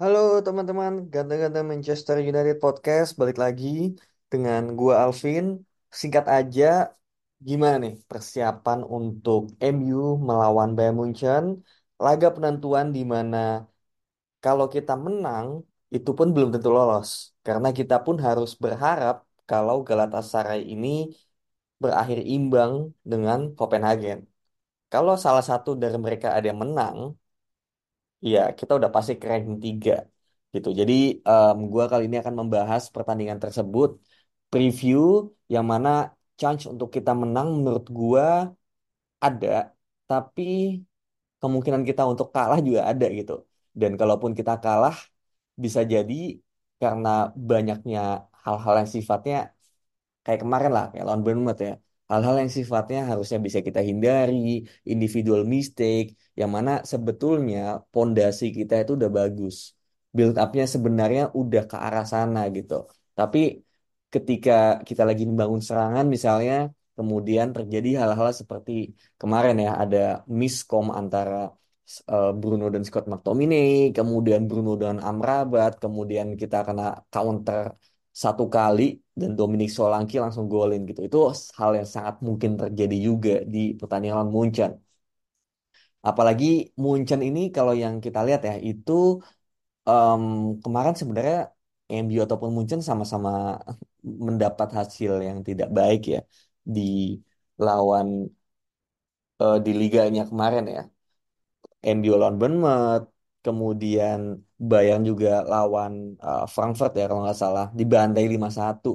Halo teman-teman, Ganteng-Ganteng Manchester United Podcast balik lagi dengan gua Alvin. Singkat aja, gimana nih persiapan untuk MU melawan Bayern Munchen? Laga penentuan di mana kalau kita menang itu pun belum tentu lolos karena kita pun harus berharap kalau Galatasaray ini berakhir imbang dengan Copenhagen. Kalau salah satu dari mereka ada yang menang, Iya, kita udah pasti ke ranking 3 gitu. Jadi gua kali ini akan membahas pertandingan tersebut, preview yang mana chance untuk kita menang menurut gua ada, tapi kemungkinan kita untuk kalah juga ada gitu. Dan kalaupun kita kalah bisa jadi karena banyaknya hal-hal yang sifatnya kayak kemarin lah, kayak lawan Bournemouth ya. Hal-hal yang sifatnya harusnya bisa kita hindari, individual mistake, yang mana sebetulnya pondasi kita itu udah bagus. Build up-nya sebenarnya udah ke arah sana gitu. Tapi ketika kita lagi membangun serangan misalnya, kemudian terjadi hal-hal seperti kemarin ya, ada miskom antara eh, Bruno dan Scott McTominay, kemudian Bruno dan Amrabat, kemudian kita kena counter satu kali dan Dominic Solanke langsung golin gitu. Itu hal yang sangat mungkin terjadi juga di pertandingan lawan Munchen. Apalagi Munchen ini kalau yang kita lihat ya itu em, kemarin sebenarnya MU ataupun Munchen sama-sama mendapat hasil yang tidak baik ya di lawan eh, di liganya kemarin ya. MU lawan Bournemouth, kemudian Bayern juga lawan eh, Frankfurt ya kalau nggak salah dibantai 5-1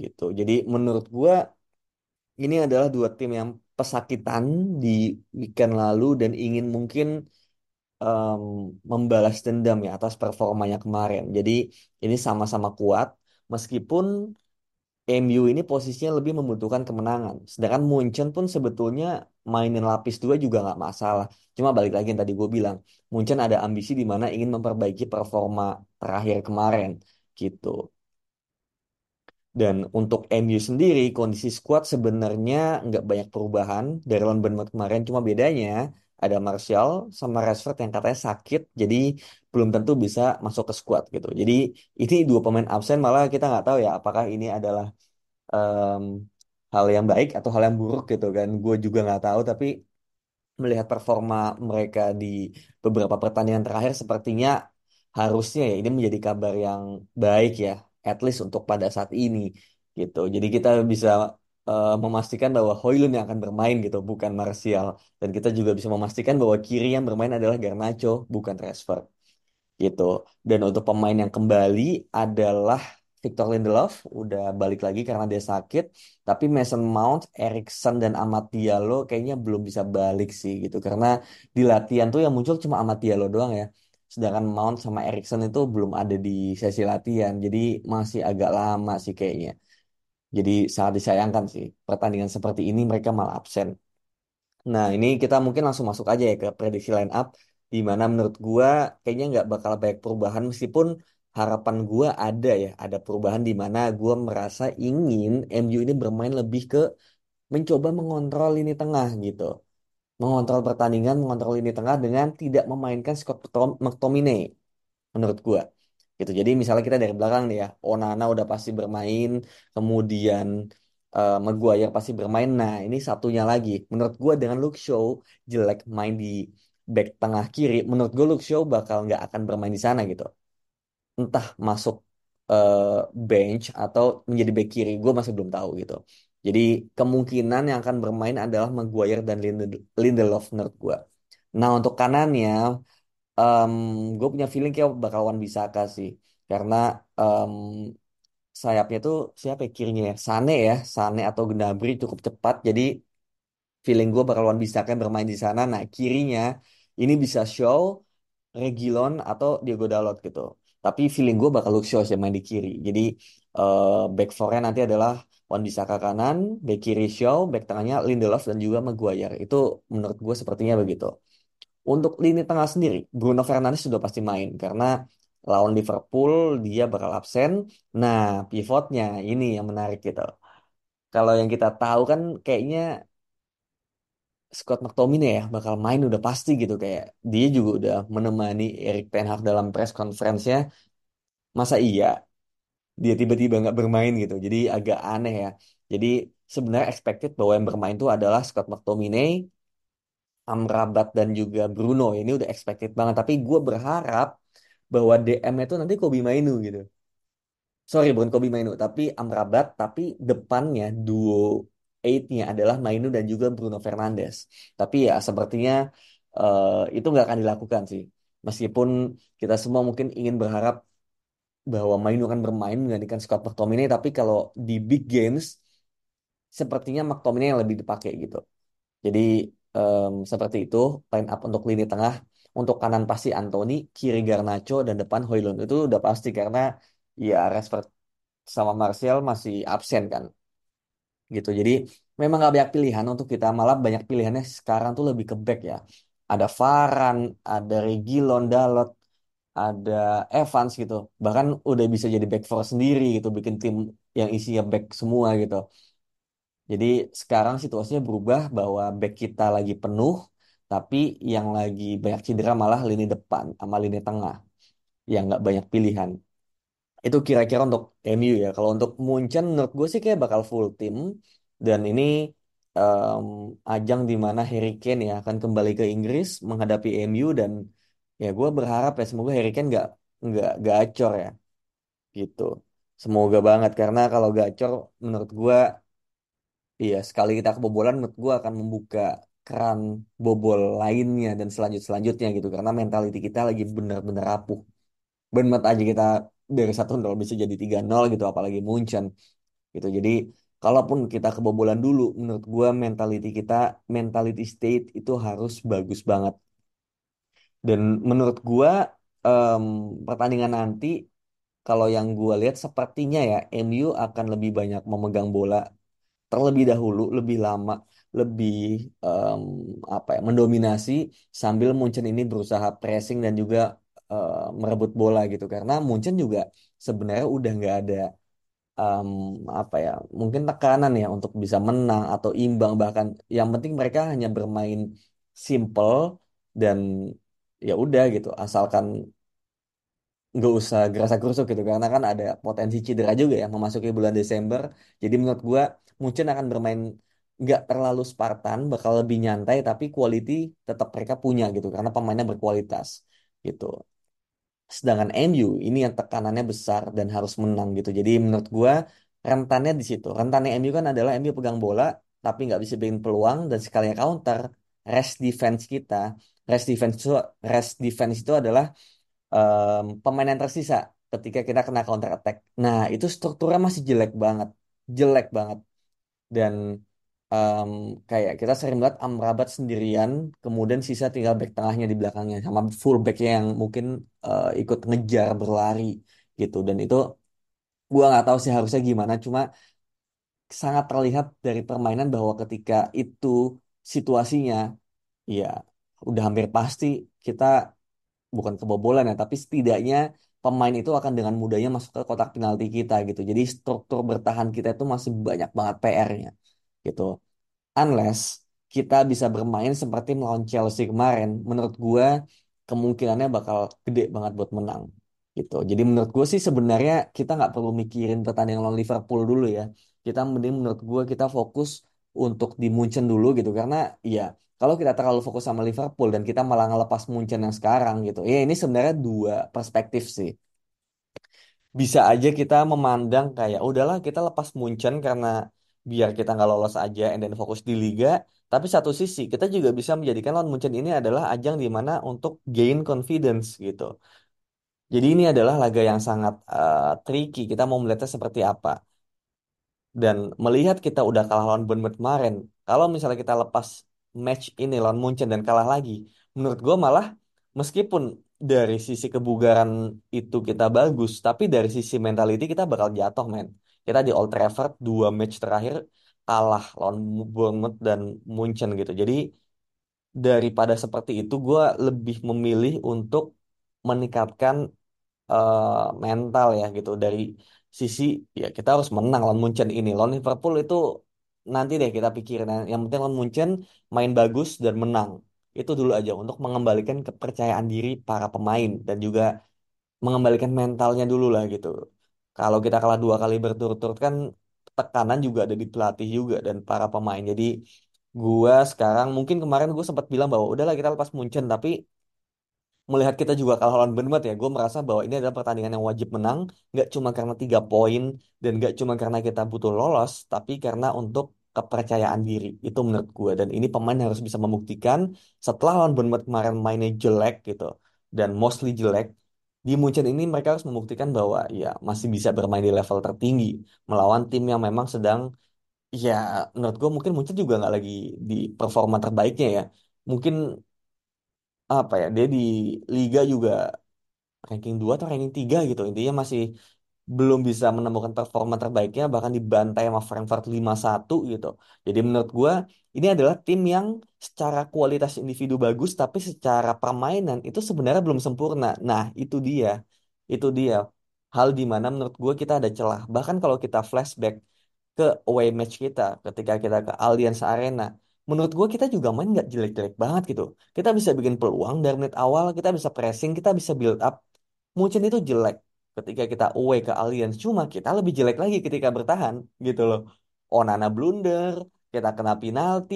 gitu. Jadi menurut gua ini adalah dua tim yang pesakitan di weekend lalu dan ingin mungkin em, membalas dendam ya atas performanya kemarin. Jadi ini sama-sama kuat meskipun MU ini posisinya lebih membutuhkan kemenangan. Sedangkan Munchen pun sebetulnya mainin lapis dua juga nggak masalah. Cuma balik lagi yang tadi gue bilang, Munchen ada ambisi di mana ingin memperbaiki performa terakhir kemarin gitu. Dan untuk MU sendiri, kondisi skuad sebenarnya nggak banyak perubahan dari lawan Bournemouth kemarin. Cuma bedanya ada Martial sama Rashford yang katanya sakit, jadi belum tentu bisa masuk ke skuad gitu. Jadi ini dua pemain absen, malah kita nggak tahu ya apakah ini adalah em, hal yang baik atau hal yang buruk gitu kan. Gue juga nggak tahu, tapi melihat performa mereka di beberapa pertandingan terakhir, sepertinya harusnya ya ini menjadi kabar yang baik ya, at least untuk pada saat ini gitu. Jadi kita bisa eh, memastikan bahwa Højlund yang akan bermain gitu, bukan Martial. Dan kita juga bisa memastikan bahwa kiri yang bermain adalah Garnacho, bukan Rashford gitu. Dan untuk pemain yang kembali adalah Victor Lindelof udah balik lagi karena dia sakit, tapi Mason Mount, Erikson dan Amad Diallo kayaknya belum bisa balik sih gitu karena di latihan tuh yang muncul cuma Amad Diallo doang ya. Sedangkan Mount sama Erikson itu belum ada di sesi latihan, jadi masih agak lama sih kayaknya. Jadi sangat disayangkan sih pertandingan seperti ini mereka malah absen. Nah, ini kita mungkin langsung masuk aja ya ke prediksi line up, di mana menurut gua kayaknya nggak bakal banyak perubahan meskipun harapan gua ada ya, ada perubahan di mana gua merasa ingin MU ini bermain lebih ke mencoba mengontrol lini tengah gitu, mengontrol pertandingan, mengontrol lini tengah dengan tidak memainkan Scott McTominay menurut gua. Gitu. Jadi misalnya kita dari belakang nih ya, Onana udah pasti bermain, kemudian uh, Maguire pasti bermain. Nah, ini satunya lagi. Menurut gue dengan Luke Shaw jelek main di back tengah kiri, menurut gue Luke Shaw bakal nggak akan bermain di sana gitu. Entah masuk uh, bench atau menjadi back kiri, gue masih belum tahu gitu. Jadi kemungkinan yang akan bermain adalah Maguire dan Lindelof menurut gue. Nah untuk kanannya, um, gue punya feeling kayak bakal Wan Bisaka sih. Karena um, sayapnya tuh siapa ya kirinya ya Sane ya Sane atau Gnabry cukup cepat jadi feeling gue bakalan bisa kan bermain di sana nah kirinya ini bisa show Regilon atau Diego Dalot gitu tapi feeling gue bakal Shaw yang main di kiri jadi uh, back fournya nanti adalah Wan Bisaka kanan back kiri Shaw back tengahnya Lindelof dan juga Maguire itu menurut gue sepertinya begitu untuk lini tengah sendiri Bruno Fernandes sudah pasti main karena lawan Liverpool dia bakal absen. Nah, pivotnya ini yang menarik gitu. Kalau yang kita tahu kan kayaknya Scott McTominay ya bakal main udah pasti gitu kayak dia juga udah menemani Erik Ten Hag dalam press conference-nya. Masa iya dia tiba-tiba nggak bermain gitu. Jadi agak aneh ya. Jadi sebenarnya expected bahwa yang bermain itu adalah Scott McTominay, Amrabat dan juga Bruno. Ini udah expected banget. Tapi gue berharap bahwa DM itu nanti Kobe Mainu gitu. Sorry bukan Kobe Mainu, tapi Amrabat, tapi depannya duo eight-nya adalah Mainu dan juga Bruno Fernandes. Tapi ya sepertinya uh, itu nggak akan dilakukan sih. Meskipun kita semua mungkin ingin berharap bahwa Mainu akan bermain menggantikan Scott McTominay, tapi kalau di big games sepertinya McTominay yang lebih dipakai gitu. Jadi um, seperti itu line up untuk lini tengah. Untuk kanan pasti Anthony, kiri Garnacho, dan depan Hoylund. Itu udah pasti karena ya Rashford sama Martial masih absen kan. Gitu. Jadi memang gak banyak pilihan untuk kita. Malah banyak pilihannya sekarang tuh lebih ke back ya. Ada Varan, ada Regilon, Dalot, ada Evans gitu. Bahkan udah bisa jadi back four sendiri gitu. Bikin tim yang isinya back semua gitu. Jadi sekarang situasinya berubah bahwa back kita lagi penuh, tapi yang lagi banyak cedera malah lini depan sama lini tengah yang nggak banyak pilihan. Itu kira-kira untuk MU ya. Kalau untuk Munchen menurut gue sih kayak bakal full tim dan ini um, ajang di mana Harry Kane ya akan kembali ke Inggris menghadapi MU dan ya gue berharap ya semoga Harry Kane nggak nggak gacor ya gitu. Semoga banget karena kalau gacor menurut gue Iya, sekali kita kebobolan, menurut gue akan membuka keran bobol lainnya dan selanjut selanjutnya gitu. Karena mentality kita lagi benar-benar rapuh. Benar aja kita dari satu nol bisa jadi tiga nol gitu, apalagi Munchen gitu. Jadi kalaupun kita kebobolan dulu, menurut gue mentality kita, mentality state itu harus bagus banget. Dan menurut gue um, pertandingan nanti kalau yang gue lihat sepertinya ya MU akan lebih banyak memegang bola terlebih dahulu, lebih lama, lebih um, apa ya, mendominasi sambil Munchen ini berusaha pressing dan juga uh, merebut bola gitu. Karena Munchen juga sebenarnya udah nggak ada um, apa ya, mungkin tekanan ya untuk bisa menang atau imbang bahkan yang penting mereka hanya bermain simple dan ya udah gitu, asalkan nggak usah gerasa gerusuk gitu karena kan ada potensi cedera juga ya memasuki bulan Desember. Jadi menurut gua Munchen akan bermain nggak terlalu Spartan, bakal lebih nyantai tapi quality tetap mereka punya gitu karena pemainnya berkualitas gitu. Sedangkan MU ini yang tekanannya besar dan harus menang gitu. Jadi menurut gua rentannya di situ. Rentannya MU kan adalah MU pegang bola tapi nggak bisa bikin peluang dan sekalinya counter rest defense kita. Rest defense itu rest defense itu adalah um, pemain yang tersisa ketika kita kena counter attack. Nah, itu strukturnya masih jelek banget. Jelek banget. Dan um, kayak kita sering lihat Amrabat sendirian, kemudian sisa tinggal back tengahnya di belakangnya sama full backnya yang mungkin uh, ikut ngejar berlari gitu. Dan itu gua nggak tahu sih harusnya gimana. Cuma sangat terlihat dari permainan bahwa ketika itu situasinya, ya udah hampir pasti kita bukan kebobolan ya, tapi setidaknya pemain itu akan dengan mudahnya masuk ke kotak penalti kita gitu. Jadi struktur bertahan kita itu masih banyak banget PR-nya gitu. Unless kita bisa bermain seperti melawan Chelsea kemarin, menurut gue kemungkinannya bakal gede banget buat menang gitu. Jadi menurut gue sih sebenarnya kita nggak perlu mikirin pertandingan lawan Liverpool dulu ya. Kita mending menurut gue kita fokus untuk di Munchen dulu gitu karena ya kalau kita terlalu fokus sama Liverpool dan kita malah ngelepas Munchen yang sekarang gitu. Ya ini sebenarnya dua perspektif sih bisa aja kita memandang kayak udahlah kita lepas Munchen karena biar kita nggak lolos aja and then fokus di liga. Tapi satu sisi kita juga bisa menjadikan lawan Munchen ini adalah ajang di mana untuk gain confidence gitu. Jadi ini adalah laga yang sangat eh, tricky. Kita mau melihatnya seperti apa. Dan melihat kita udah kalah lawan Bournemouth kemarin, kalau misalnya kita lepas match ini lawan Munchen dan kalah lagi, menurut gue malah meskipun dari sisi kebugaran itu kita bagus, tapi dari sisi mentality kita bakal jatuh, men. Kita di Old Trafford dua match terakhir kalah lawan Bournemouth dan Munchen gitu. Jadi daripada seperti itu, gue lebih memilih untuk meningkatkan eh, mental ya gitu. Dari sisi ya kita harus menang lawan Munchen ini. Lawan Liverpool itu nanti deh kita pikirin. Yang penting lawan Munchen main bagus dan menang. Itu dulu aja untuk mengembalikan kepercayaan diri para pemain dan juga mengembalikan mentalnya dulu lah gitu kalau kita kalah dua kali berturut-turut kan tekanan juga ada di pelatih juga dan para pemain. Jadi gua sekarang mungkin kemarin gue sempat bilang bahwa udahlah kita lepas Munchen. Tapi melihat kita juga kalah lawan Bournemouth ya, gue merasa bahwa ini adalah pertandingan yang wajib menang, nggak cuma karena tiga poin dan nggak cuma karena kita butuh lolos, tapi karena untuk kepercayaan diri. Itu menurut gue dan ini pemain harus bisa membuktikan setelah lawan Bournemouth kemarin mainnya jelek gitu dan mostly jelek di Munchen ini mereka harus membuktikan bahwa ya masih bisa bermain di level tertinggi melawan tim yang memang sedang ya menurut gue mungkin Munchen juga nggak lagi di performa terbaiknya ya. Mungkin apa ya dia di liga juga ranking 2 atau ranking 3 gitu intinya masih belum bisa menemukan performa terbaiknya bahkan dibantai sama Frankfurt 5-1 gitu. Jadi menurut gua ini adalah tim yang secara kualitas individu bagus tapi secara permainan itu sebenarnya belum sempurna. Nah itu dia. Itu dia hal di mana menurut gua kita ada celah. Bahkan kalau kita flashback ke away match kita ketika kita ke Allianz Arena menurut gue kita juga main nggak jelek-jelek banget gitu. Kita bisa bikin peluang dari menit awal kita bisa pressing kita bisa build up. Munchen itu jelek ketika kita away ke Allianz cuma kita lebih jelek lagi ketika bertahan gitu loh Onana blunder kita kena penalti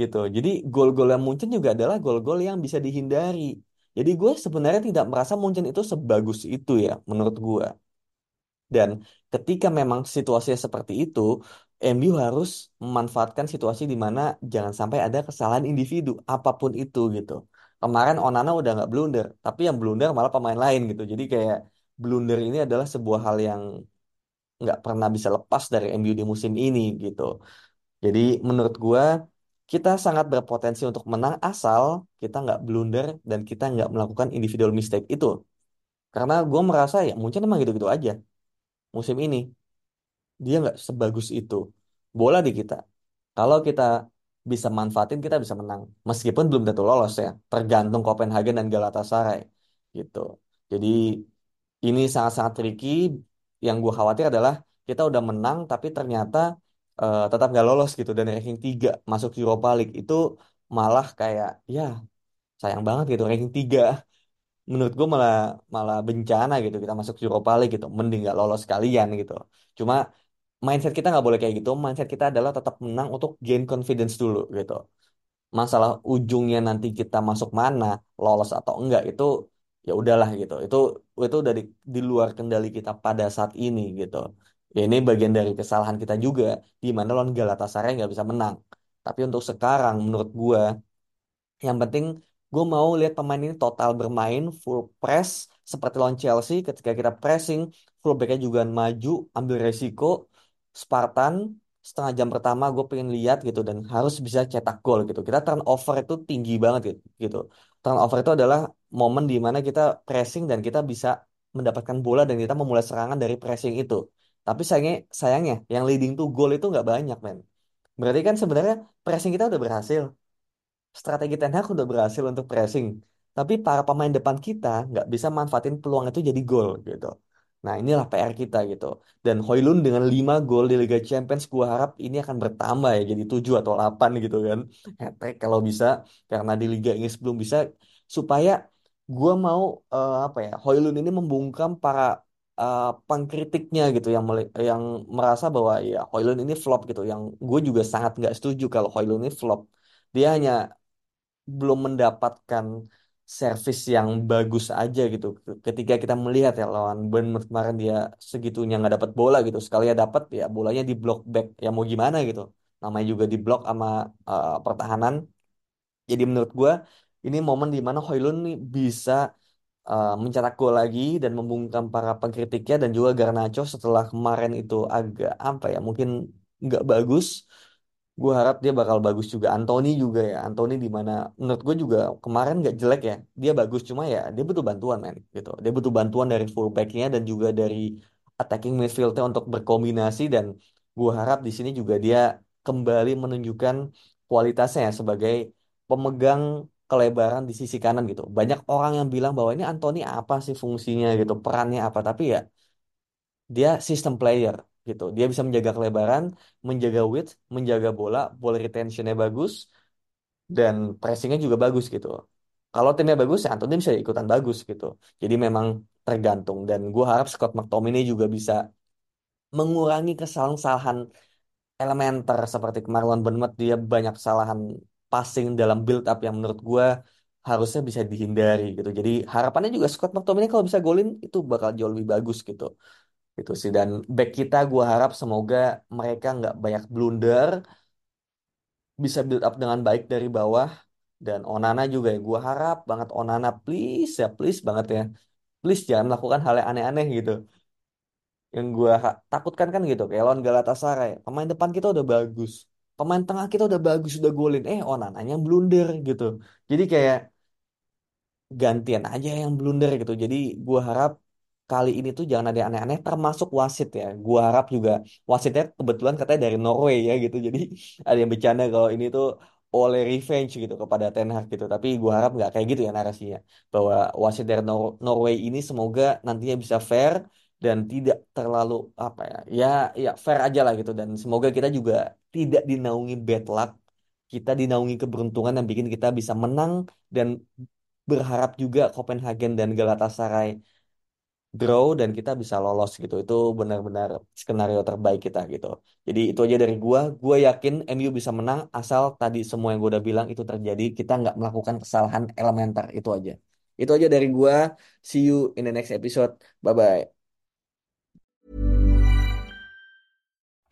gitu jadi gol-gol yang Munchen juga adalah gol-gol yang bisa dihindari jadi gue sebenarnya tidak merasa Munchen itu sebagus itu ya menurut gue dan ketika memang situasinya seperti itu, MU harus memanfaatkan situasi di mana jangan sampai ada kesalahan individu, apa pun itu gitu. Kemarin Onana udah nggak blunder, tapi yang blunder malah pemain lain gitu. Jadi kayak blunder ini adalah sebuah hal yang nggak pernah bisa lepas dari MU di musim ini gitu. Jadi menurut gua kita sangat berpotensi untuk menang asal kita nggak blunder dan kita nggak melakukan individual mistake itu. Karena gue merasa ya mungkin emang gitu-gitu aja musim ini. Dia nggak sebagus itu. Bola di kita. Kalau kita bisa manfaatin kita bisa menang. Meskipun belum tentu lolos ya. Tergantung Copenhagen dan Galatasaray gitu. Jadi ini sangat-sangat tricky yang gue khawatir adalah kita udah menang tapi ternyata eh, tetap nggak lolos gitu. Dan ranking 3 masuk Europa League itu malah kayak ya sayang banget gitu ranking 3 menurut gue malah malah bencana gitu kita masuk Europa League gitu. Mending nggak lolos kalian gitu. Cuma mindset kita nggak boleh kayak gitu. Mindset kita adalah tetap menang untuk gain confidence dulu gitu. Masalah ujungnya nanti kita masuk mana lolos atau enggak itu ya udahlah gitu. Itu itu dari di luar kendali kita pada saat ini gitu. Ya ini bagian dari kesalahan kita juga di mana lawan Galatasaray nggak bisa menang. Tapi untuk sekarang menurut gue yang penting gue mau lihat pemain ini total bermain full press seperti lawan Chelsea ketika kita pressing fullbacknya juga maju ambil resiko Spartan setengah jam pertama gue pengen lihat gitu dan harus bisa cetak gol gitu. Kita turnover itu tinggi banget gitu, gitu. Turnover itu adalah momen di mana kita pressing dan kita bisa mendapatkan bola dan kita memulai serangan dari pressing itu Tapi sayangnya, sayangnya yang leading to goal itu nggak banyak, men. Berarti kan sebenarnya pressing kita udah berhasil. Strategi Ten Hag udah berhasil untuk pressing. Tapi para pemain depan kita nggak bisa manfaatin peluang itu jadi gol gitu. Nah inilah PR kita gitu. Dan Hoylund dengan 5 gol di Liga Champions gue harap ini akan bertambah ya jadi 7 atau 8 gitu kan. hat kalau bisa karena di Liga Inggris belum bisa supaya gue mau uh, apa ya Hoylund ini membungkam para uh, pengkritiknya gitu yang yang merasa bahwa ya Hoylund ini flop gitu. Yang gue juga sangat nggak setuju kalau Hoylund ini flop. Dia hanya belum mendapatkan servis yang bagus aja gitu. Ketika kita melihat ya lawan Bournemouth kemarin dia segitunya nggak dapat bola gitu. Sekali ya dapat ya bolanya di block back. Ya mau gimana gitu. Namanya juga di block sama uh, pertahanan. Jadi menurut gue ini momen di mana Hoylund nih bisa uh, mencetak gol lagi dan membungkam para pengkritiknya dan juga Garnacho setelah kemarin itu agak apa ya mungkin nggak bagus gue harap dia bakal bagus juga. Anthony juga ya. Anthony di mana menurut gue juga kemarin nggak jelek ya. Dia bagus cuma ya dia butuh bantuan men gitu. Dia butuh bantuan dari fullbacknya dan juga dari attacking midfieldnya untuk berkombinasi dan gue harap di sini juga dia kembali menunjukkan kualitasnya ya sebagai pemegang kelebaran di sisi kanan gitu. Banyak orang yang bilang bahwa ini Anthony apa sih fungsinya gitu, perannya apa. Tapi ya dia sistem player gitu. Dia bisa menjaga kelebaran, menjaga width, menjaga bola, ball retentionnya bagus, dan pressingnya juga bagus gitu. Kalau timnya bagus, ya Anthony bisa ikutan bagus gitu. Jadi memang tergantung. Dan gue harap Scott McTominay juga bisa mengurangi kesalahan-kesalahan elementer seperti kemarin Bournemouth dia banyak kesalahan passing dalam build up yang menurut gue harusnya bisa dihindari gitu. Jadi harapannya juga Scott McTominay kalau bisa golin itu bakal jauh lebih bagus gitu gitu sih. Dan back kita gue harap semoga mereka nggak banyak blunder bisa build up dengan baik dari bawah. Dan Onana juga ya gue harap banget Onana please ya please banget ya. Please jangan melakukan hal yang aneh-aneh gitu. Yang gue takutkan kan gitu kayak lawan Galatasaray. Pemain depan kita udah bagus pemain tengah kita udah bagus udah golin eh Onananya blunder gitu. Jadi kayak gantian aja yang blunder gitu. Jadi gue harap kali ini tuh jangan ada aneh-aneh termasuk wasit ya. Gua harap juga wasitnya kebetulan katanya dari Norway ya gitu. Jadi ada yang bercanda kalau ini tuh oleh revenge gitu kepada Ten Hag gitu. Tapi gua harap nggak kayak gitu ya narasinya. Bahwa wasit dari Nor Norway ini semoga nantinya bisa fair dan tidak terlalu apa ya. Ya ya fair aja lah gitu dan semoga kita juga tidak dinaungi bad luck. Kita dinaungi keberuntungan yang bikin kita bisa menang dan berharap juga Copenhagen dan Galatasaray grow dan kita bisa lolos gitu. Itu benar-benar skenario terbaik kita gitu. Jadi itu aja dari gua. Gua yakin MU bisa menang asal tadi semua yang gua udah bilang itu terjadi. Kita nggak melakukan kesalahan elementer itu aja. Itu aja dari gua. See you in the next episode. Bye bye.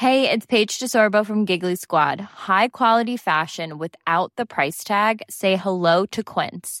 Hey, it's Paige DeSorbo from Giggly Squad. High quality fashion without the price tag. Say hello to Quince.